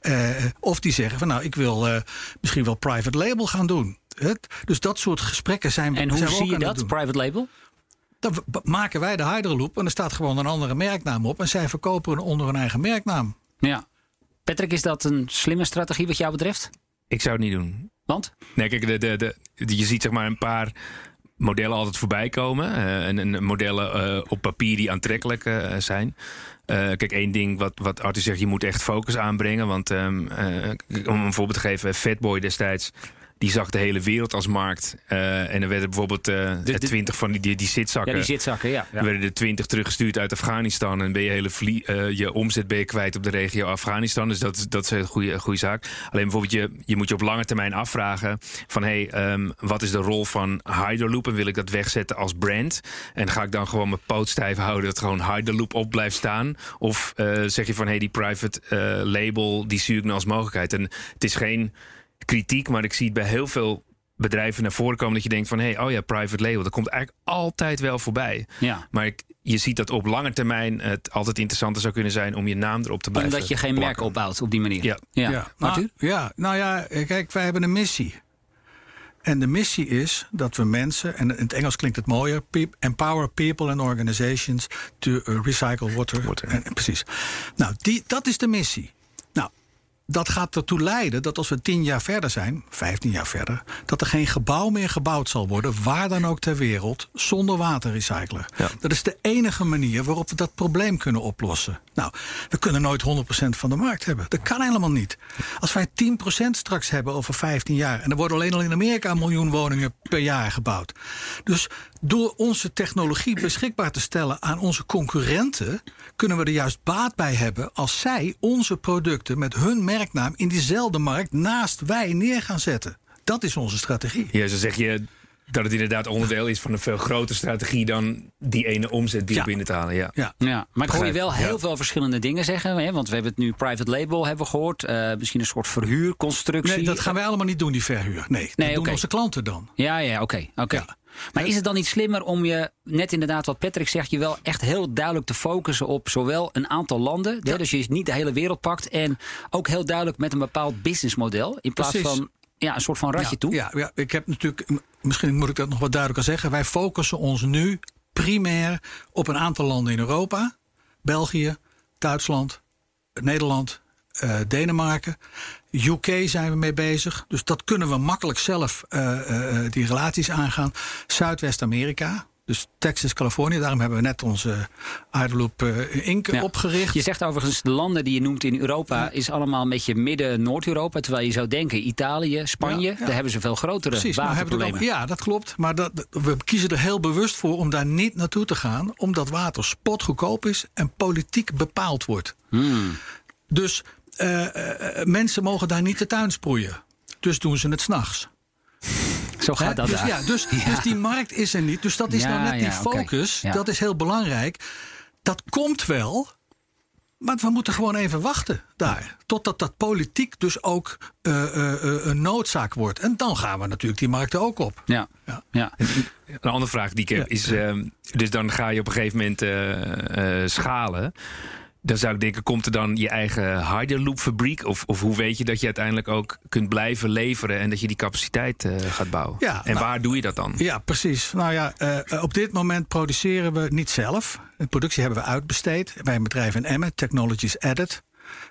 uh, gebouwen. of die zeggen van nou, ik wil misschien wel private label gaan doen. Dus dat soort gesprekken zijn we
En hoe
zijn
zie je dat, private label?
Dan maken wij de Hydroloop en er staat gewoon een andere merknaam op. En zij verkopen onder hun eigen merknaam.
Ja. Patrick, is dat een slimme strategie wat jou betreft?
Ik zou het niet doen.
Want?
Nee, kijk, de, de, de, je ziet zeg maar een paar modellen altijd voorbij komen. Uh, en, en, modellen uh, op papier die aantrekkelijk uh, zijn. Kijk, één ding wat, wat Arthur zegt, je moet echt focus aanbrengen. Want um, om een voorbeeld te geven, Fatboy destijds die zag de hele wereld als markt. Uh, en er werden bijvoorbeeld uh, de, de, 20 van die, die, die, zitzakken.
Ja, die zitzakken, ja.
ja. werden er 20 teruggestuurd uit Afghanistan. En ben je hele uh, je omzet ben je kwijt op de regio Afghanistan. Dus dat, dat is een goede, goede zaak. Alleen bijvoorbeeld, je, je moet je op lange termijn afvragen: van hé, hey, um, wat is de rol van Hyderloop? En wil ik dat wegzetten als brand? En ga ik dan gewoon mijn poot stijf houden dat gewoon Hyderloop op blijft staan? Of zeg je van hé, hey, die private label, die zie ik nou als mogelijkheid. En het is geen kritiek, maar ik zie het bij heel veel bedrijven naar voren komen dat je denkt van hé, hey, oh ja, private label, dat komt eigenlijk altijd wel voorbij.
Ja.
Maar ik, je ziet dat op lange termijn het altijd interessanter zou kunnen zijn om je naam erop te blijven.
Omdat je geen merk opbouwt op die manier.
Ja.
ja.
Ja, nou, ja, nou ja, kijk, wij hebben een missie. En de missie is dat we mensen, en in het Engels klinkt het mooier, empower people and organizations to uh, recycle water.
Water.
En, precies. Nou, die, dat is de missie. Dat gaat ertoe leiden dat als we tien jaar verder zijn, vijftien jaar verder, dat er geen gebouw meer gebouwd zal worden, waar dan ook ter wereld, zonder waterrecycler.
Ja.
Dat is de enige manier waarop we dat probleem kunnen oplossen. Nou, we kunnen nooit 100% van de markt hebben. Dat kan helemaal niet. Als wij 10% straks hebben over 15 jaar, en er worden alleen al in Amerika een miljoen woningen per jaar gebouwd. Dus door onze technologie beschikbaar te stellen aan onze concurrenten, kunnen we er juist baat bij hebben als zij onze producten met hun merknaam in diezelfde markt naast wij neer gaan zetten. Dat is onze strategie.
Ja, zo zeg je dat het inderdaad onderdeel is van een veel grotere strategie dan die ene omzet die
Ja.
binnen te halen. Ja.
Ja.
Ja, maar ik hoor je wel heel
ja.
veel verschillende dingen zeggen. Hè? Want we hebben het nu private label hebben we gehoord. eh, misschien een soort verhuurconstructie.
Nee, dat gaan wij allemaal niet doen, die verhuur. Nee, dat
Nee,
doen
oké.
onze klanten dan.
Ja, ja, oké. oké.
Ja.
Maar is het dan niet slimmer om je, net inderdaad wat Patrick zegt, je wel echt heel duidelijk te focussen op zowel een aantal landen, hè, dus je niet de hele wereld pakt, en ook heel duidelijk met een bepaald businessmodel, in plaats
Precies.
van ja, een soort van ratje
ja,
toe?
Ja, ja, ik heb natuurlijk, misschien moet ik dat nog wat duidelijker zeggen. Wij focussen ons nu primair op een aantal landen in Europa: België, Duitsland, Nederland, eh, Denemarken. UK zijn we mee bezig. Dus dat kunnen we makkelijk zelf eh, eh, die relaties aangaan. Zuidwest-Amerika. Dus Texas, Californië. Daarom hebben we net onze eh Inc.
Ja.
opgericht.
Je zegt overigens, de landen die je noemt in Europa is allemaal een beetje midden-Noord-Europa. Terwijl je zou denken, Italië, Spanje,
Ja, ja.
daar hebben ze veel grotere
Precies,
waterproblemen.
ja, dat klopt. Maar dat- we kiezen er heel bewust voor om daar niet naartoe te gaan. Omdat water spotgoedkoop is en politiek bepaald wordt.
Hmm.
Dus eh, eh, eh, mensen mogen daar niet de tuin sproeien. Dus doen ze het s'nachts.
Zo gaat
Hè?
dat
dus,
daar.
ja, dus,
Ja.
dus die markt is er niet. Dus dat is
Ja,
nou net die focus.
Ja.
Dat is heel belangrijk. Dat komt wel. Maar we moeten gewoon even wachten daar. Totdat dat politiek dus ook eh, eh, eh, een noodzaak wordt. En dan gaan we natuurlijk die markten ook op.
Ja.
Ja.
Ja.
Een andere vraag die ik heb
Ja.
is: ehm, dus dan ga je op een gegeven moment schalen. Dan zou ik denken, komt er dan je eigen Hyderloop fabriek? Of, of hoe weet je dat je uiteindelijk ook kunt blijven leveren en dat je die capaciteit eh, gaat bouwen?
Ja,
en
nou-
waar doe je dat dan?
Ja, precies. Nou ja, eh, op dit moment produceren we niet zelf. De productie hebben we uitbesteed bij een bedrijf in Emmen, Technologies Added.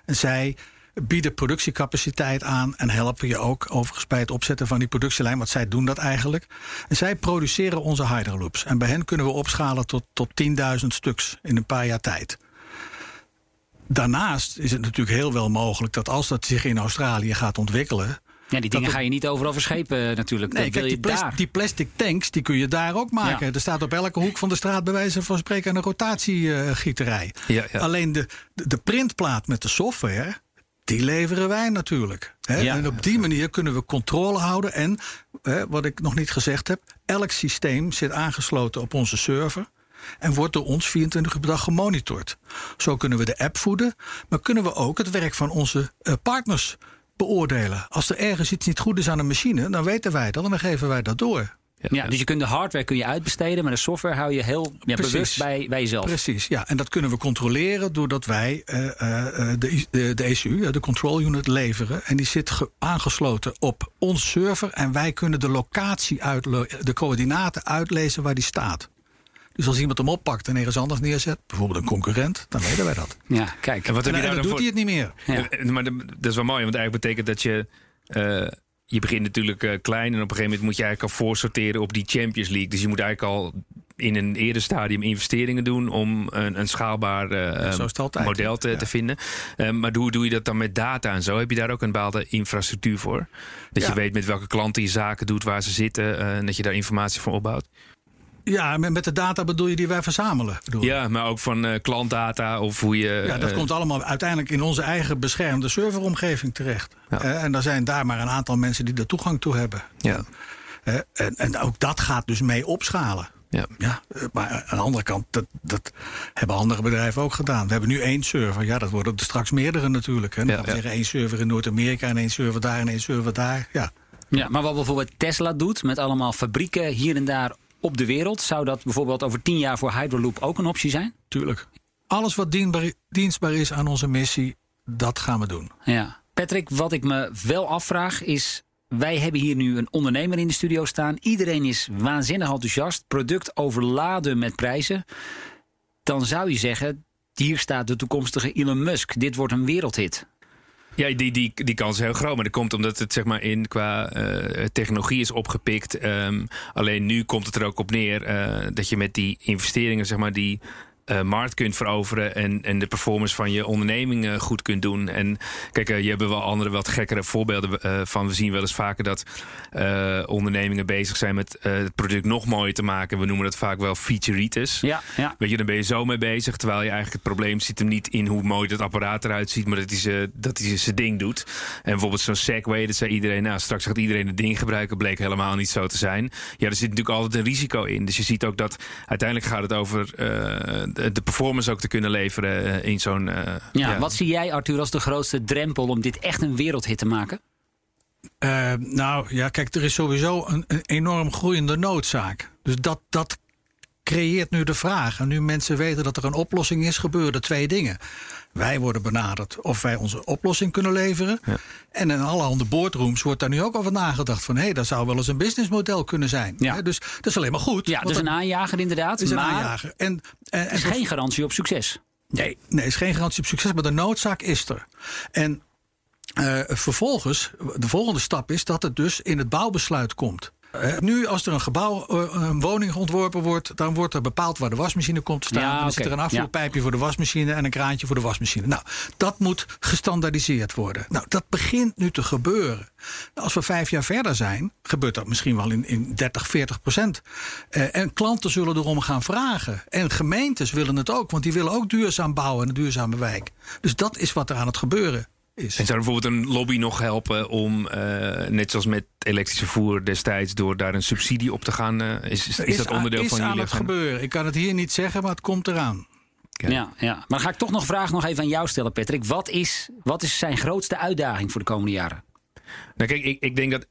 En zij bieden productiecapaciteit aan en helpen je ook overigens bij het opzetten van die productielijn, want zij doen dat eigenlijk. En zij produceren onze Hyderloops. En bij hen kunnen we opschalen tot, tot 10.000 stuks in een paar jaar tijd. Daarnaast is het natuurlijk heel wel mogelijk dat als dat zich in Australië gaat ontwikkelen,
Ja, die dingen ga je niet overal verschepen natuurlijk.
Nee, kijk, die,
je
plas-
daar.
die plastic tanks die kun je daar ook maken.
Ja.
Er staat op elke hoek van de straat bij wijze van spreken een rotatiegieterij.
Ja, ja.
Alleen de, de, de printplaat met de software, die leveren wij natuurlijk. Hè?
Ja.
En op die manier kunnen we controle houden. En hè, wat ik nog niet gezegd heb, elk systeem zit aangesloten op onze server. En wordt door ons 24 uur per dag gemonitord. Zo kunnen we de app voeden, maar kunnen we ook het werk van onze eh, partners beoordelen. Als er ergens iets niet goed is aan een machine, dan weten wij dat en dan geven wij dat door.
Ja, dus je kunt de hardware kun je uitbesteden, maar de software hou je heel ja,
Precies.
bewust bij, bij jezelf.
Precies, ja. En dat kunnen we controleren doordat wij eh, eh, eh, de, de, de ECU, de control unit, leveren. En die zit ge- aangesloten op ons server. En wij kunnen de locatie, uitle- de coördinaten uitlezen waar die staat. Dus als iemand hem oppakt en ergens anders neerzet, bijvoorbeeld een concurrent, dan weten wij dat.
Ja, kijk.
En wat
En,
heb je
en
daar
dan
dan
doet
voor?
hij het niet meer.
Ja.
Maar dat is wel mooi, want eigenlijk betekent dat je. eh, je begint natuurlijk eh, klein en op een gegeven moment moet je eigenlijk al voorsorteren op die Champions League. Dus je moet eigenlijk al in een eerder stadium investeringen doen om een, een schaalbaar eh,
zo is het altijd,
model te,
ja.
te vinden. Eh, maar hoe doe je dat dan met data en zo? Heb je daar ook een bepaalde infrastructuur voor? Dat
Ja.
je weet met welke klanten je zaken doet, waar ze zitten en dat je daar informatie voor opbouwt?
Ja, met met de data bedoel je die wij verzamelen.
Ja, maar ook van eh, klantdata of hoe je.
Ja, dat
eh,
komt allemaal uiteindelijk in onze eigen beschermde serveromgeving terecht.
Ja.
Eh, en er zijn daar maar een aantal mensen die er toegang toe hebben.
Ja,
Eh, en, en ook dat gaat dus mee opschalen.
ja.
Ja, maar aan de andere kant, dat, dat hebben andere bedrijven ook gedaan. We hebben nu één server. Ja, dat worden er straks meerdere natuurlijk. Hè.
Ja.
zeggen één server in Noord-Amerika en één server daar en één server daar. Ja,
Ja, maar wat bijvoorbeeld Tesla doet met allemaal fabrieken hier en daar op de wereld, zou dat bijvoorbeeld over tien jaar voor Hyperloop ook een optie zijn?
Tuurlijk. Alles wat dienbaar, dienstbaar is aan onze missie, dat gaan we doen.
Ja. Patrick, wat ik me wel afvraag is. Wij hebben hier nu een ondernemer in de studio staan. Iedereen is waanzinnig enthousiast. Product overladen met prijzen. Dan zou je zeggen: hier staat de toekomstige Elon Musk. Dit wordt een wereldhit.
Ja, die, die, die kans is heel groot. Maar dat komt omdat het zeg maar in qua eh, technologie is opgepikt. Ehm, alleen nu komt het er ook op neer eh, dat je met die investeringen, zeg maar, die uh, markt kunt veroveren en, en de performance van je onderneming uh, goed kunt doen. En kijk, uh, je hebt wel andere, wat gekkere voorbeelden van. We zien wel eens vaker dat ondernemingen bezig zijn met het product nog mooier te maken. We noemen dat vaak wel featureitis.
Ja, ja.
Weet je, dan ben je zo mee bezig. Terwijl je eigenlijk het probleem zit hem niet in hoe mooi dat apparaat eruit ziet, maar dat hij, ze, dat hij zijn ding doet. En bijvoorbeeld zo'n Segway, dat zei iedereen, nou straks gaat iedereen het ding gebruiken. Bleek helemaal niet zo te zijn. Ja, er zit natuurlijk altijd een risico in. Dus je ziet ook dat uiteindelijk gaat het over de performance ook te kunnen leveren eh, in zo'n. Uh,
ja, ja, wat zie jij, Arthur, als de grootste drempel om dit echt een wereldhit te maken?
Uh, nou ja, kijk, er is sowieso een, een, enorm groeiende noodzaak. Dus dat, dat creëert nu de vraag. En nu mensen weten dat er een oplossing is, gebeuren twee dingen. Wij worden benaderd of wij onze oplossing kunnen leveren. Ja. En in allerhande boardrooms wordt daar nu ook over nagedacht van... hé, hey, dat zou wel eens een businessmodel kunnen zijn.
Ja.
Dus dat is alleen maar goed.
Ja, dus een aanjager inderdaad.
is een
maar
aanjager. En,
en, is geen garantie op succes.
Nee, nee, is geen garantie op succes, maar de noodzaak is er. En uh, vervolgens, de volgende stap is dat het dus in het bouwbesluit komt. Nu, als er een gebouw, uh, een woning ontworpen wordt, dan wordt er bepaald waar de wasmachine komt te staan.
Ja,
dan
okay.
zit er een afvoerpijpje ja. voor de wasmachine en een kraantje voor de wasmachine. Nou, dat moet gestandaardiseerd worden. Nou, dat begint nu te gebeuren. Als we vijf jaar verder zijn, gebeurt dat misschien wel in, in 30, 40 procent. Uh, en klanten zullen erom gaan vragen. En gemeentes willen het ook, want die willen ook duurzaam bouwen in een duurzame wijk. Dus dat is wat er aan het gebeuren is.
En zou bijvoorbeeld een lobby nog helpen om, uh, net zoals met elektrisch vervoer destijds, door daar een subsidie op te gaan? Uh, is, is, is, dat onderdeel
is
van
aan
jullie?
het gebeuren. Ik kan het hier niet zeggen, maar het komt eraan.
Ja, ja, maar dan ga ik toch nog een vraag nog even aan jou stellen, Patrick. Wat is, wat is zijn grootste uitdaging voor de komende jaren?
Nou, kijk, ik, ik denk dat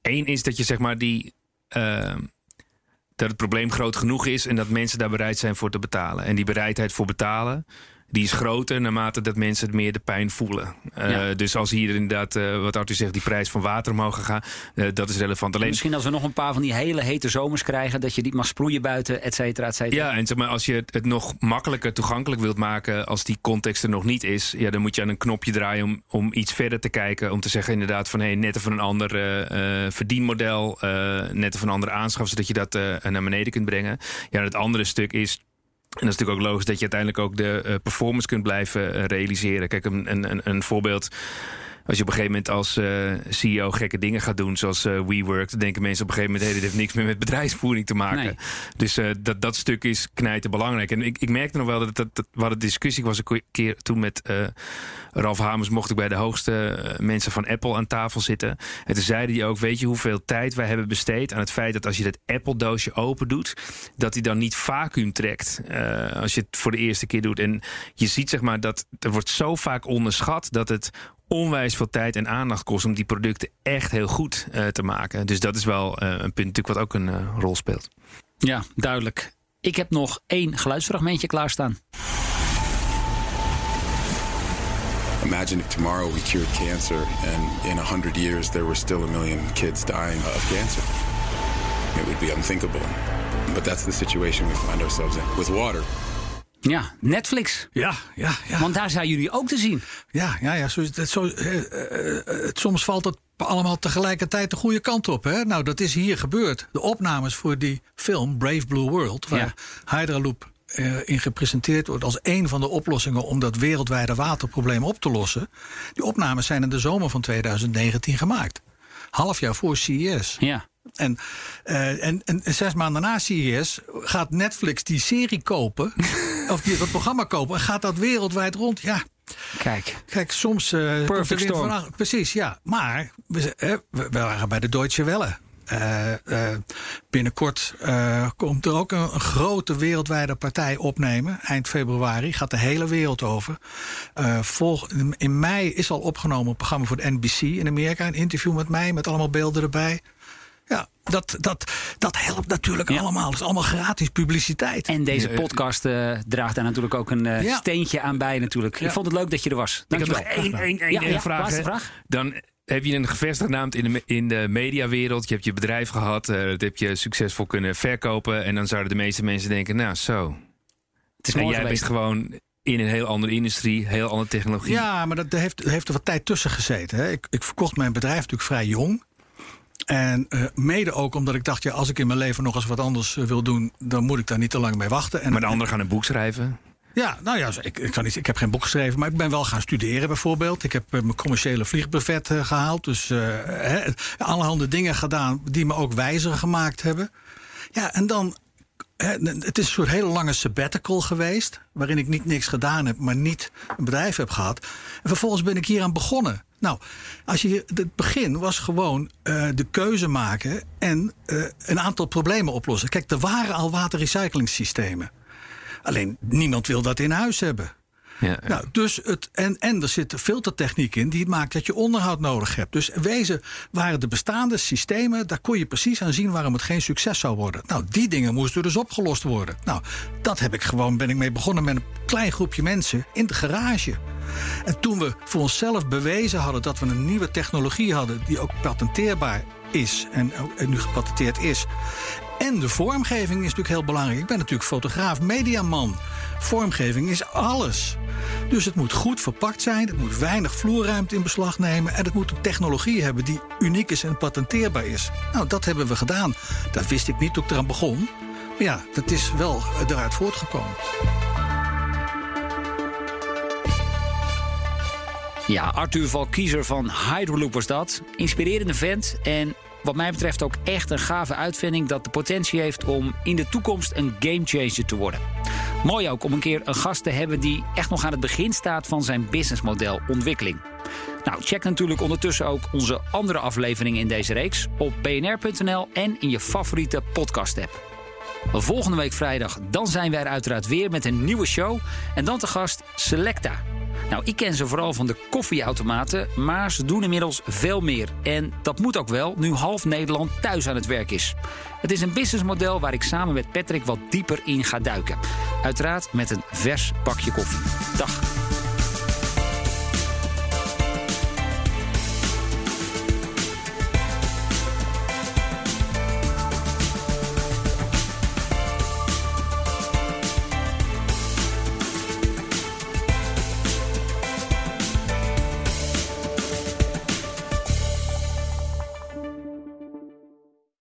één is dat je zeg maar die. Uh, dat het probleem groot genoeg is en dat mensen daar bereid zijn voor te betalen. En die bereidheid voor betalen, die is groter naarmate dat mensen het meer de pijn voelen. Uh, ja. Dus als hier inderdaad, uh, wat Arthur zegt, die prijs van water omhoog gaan, uh, dat is relevant. Alleen...
Misschien als we nog een paar van die hele hete zomers krijgen, dat je niet mag sproeien buiten, et cetera, et cetera.
Ja, en zeg maar, als je het nog makkelijker toegankelijk wilt maken, als die context er nog niet is, ja, dan moet je aan een knopje draaien om, om iets verder te kijken. Om te zeggen inderdaad van, hé, hey, net even een ander verdienmodel, net even een andere aanschaf, zodat je dat naar beneden kunt brengen. Ja, het andere stuk is en dat is natuurlijk ook logisch dat je uiteindelijk ook de uh, performance kunt blijven uh, realiseren. Kijk, een, een, een voorbeeld. Als je op een gegeven moment als uh, CEO gekke dingen gaat doen, zoals WeWork, dan denken mensen op een gegeven moment: hey, dit heeft niks meer met bedrijfsvoering te maken.
Nee.
Dus dat, dat stuk is knijten belangrijk. En ik, ik merkte nog wel dat, dat, dat wat de discussie was een keer toen met Ralf Hamers mocht ik bij de hoogste mensen van Apple aan tafel zitten. En toen zeiden die ook, weet je hoeveel tijd wij hebben besteed aan het feit dat als je dat Apple doosje open doet, dat hij dan niet vacuüm trekt als je het voor de eerste keer doet. En je ziet zeg maar dat er wordt zo vaak onderschat dat het onwijs veel tijd en aandacht kost om die producten echt heel goed uh, te maken. Dus dat is wel uh, een punt natuurlijk wat ook een uh, rol speelt.
Ja, duidelijk. Ik heb nog één geluidsfragmentje klaarstaan.
Imagine if tomorrow we cured cancer and in 100 years there were still a million kids dying of cancer. It would be unthinkable. But that's the situation we find ourselves in with water.
Ja, Netflix.
Ja, ja, ja.
Want daar zijn jullie ook te zien.
Ja, ja, ja. Zo, zo, uh, uh, soms valt het allemaal tegelijkertijd de goede kant op. Hè? Nou, dat is hier gebeurd. De opnames voor die film Brave Blue World, waar ja. Hydraloop uh, in gepresenteerd wordt als een van de oplossingen om dat wereldwijde waterprobleem op te lossen. Die opnames zijn in de zomer van 2019 gemaakt. Half jaar voor CES.
Ja.
En, uh, en, en zes maanden na CES gaat Netflix die serie kopen. of die, dat programma kopen. En gaat dat wereldwijd rond. Ja.
Kijk.
Kijk, soms. Uh,
Perfect storm.
Precies, ja. Maar we, uh, we waren bij de Deutsche Welle. eh, eh, binnenkort eh, komt er ook een, een, grote wereldwijde partij opnemen. Eind februari gaat de hele wereld over. volg, in mei is al opgenomen een programma voor de NBC in Amerika. Een interview met mij met allemaal beelden erbij. Ja, dat, dat, dat helpt natuurlijk allemaal. Het is allemaal gratis publiciteit.
En deze podcast uh, draagt daar natuurlijk ook een uh, steentje aan bij natuurlijk. Ik vond het leuk dat je er was.
Dank Ik heb nog één, één, één, vraag, vraag. Dan heb je een gevestigd naam in de, in de mediawereld. Je hebt je bedrijf gehad. Uh, dat heb je succesvol kunnen verkopen. En dan zouden de meeste mensen denken, nou zo. Het is en jij bent gewoon in een heel andere industrie, heel andere technologie.
Ja, maar dat heeft, heeft er wat tijd tussen gezeten. Hè. Ik, ik verkocht mijn bedrijf natuurlijk vrij jong. En uh, mede ook omdat ik dacht, ja, als ik in mijn leven nog eens wat anders uh, wil doen, dan moet ik daar niet te lang mee wachten.
En, maar de anderen gaan een boek schrijven?
Ja, nou ja, ik, ik, kan niet, ik heb geen boek geschreven, maar ik ben wel gaan studeren bijvoorbeeld. Ik heb uh, mijn commerciële vliegbuffet gehaald. Dus allerhande dingen gedaan die me ook wijzer gemaakt hebben. Ja, en dan het is een soort hele lange sabbatical geweest. Waarin ik niet niks gedaan heb, maar niet een bedrijf heb gehad. En vervolgens ben ik hier aan begonnen. Nou, als je, het begin was gewoon uh, de keuze maken en uh, een aantal problemen oplossen. Kijk, er waren al waterrecyclingssystemen. Alleen niemand wil dat in huis hebben. Ja, Nou, dus het, en, en er zit filtertechniek in die maakt dat je onderhoud nodig hebt. Dus wezen waren de bestaande systemen, daar kon je precies aan zien waarom het geen succes zou worden. Nou, die dingen moesten dus opgelost worden. Nou, dat heb ik gewoon, ben ik mee begonnen met een klein groepje mensen in de garage. En toen we voor onszelf bewezen hadden dat we een nieuwe technologie hadden die ook patenteerbaar is en, en nu gepatenteerd is. En de vormgeving is natuurlijk heel belangrijk. Ik ben natuurlijk fotograaf, mediaman. Vormgeving is alles. Dus het moet goed verpakt zijn, het moet weinig vloerruimte in beslag nemen en het moet een technologie hebben die uniek is en patenteerbaar is. Nou, dat hebben we gedaan. Dat wist ik niet toen ik eraan begon. Maar ja, dat is wel eruit voortgekomen.
Ja, Arthur Valkiezer van Hydroloop was dat. Inspirerende vent en wat mij betreft ook echt een gave uitvinding dat de potentie heeft om in de toekomst een gamechanger te worden. Mooi ook om een keer een gast te hebben die echt nog aan het begin staat van zijn businessmodelontwikkeling. Nou, check natuurlijk ondertussen ook onze andere afleveringen in deze reeks op bnr.nl en in je favoriete podcast-app. Volgende week vrijdag dan zijn wij er uiteraard weer met een nieuwe show en dan te gast Selecta. Nou, ik ken ze vooral van de koffieautomaten, maar ze doen inmiddels veel meer. En dat moet ook wel, nu half Nederland thuis aan het werk is. Het is een businessmodel waar ik samen met Patrick wat dieper in ga duiken. Uiteraard met een vers bakje koffie. Dag.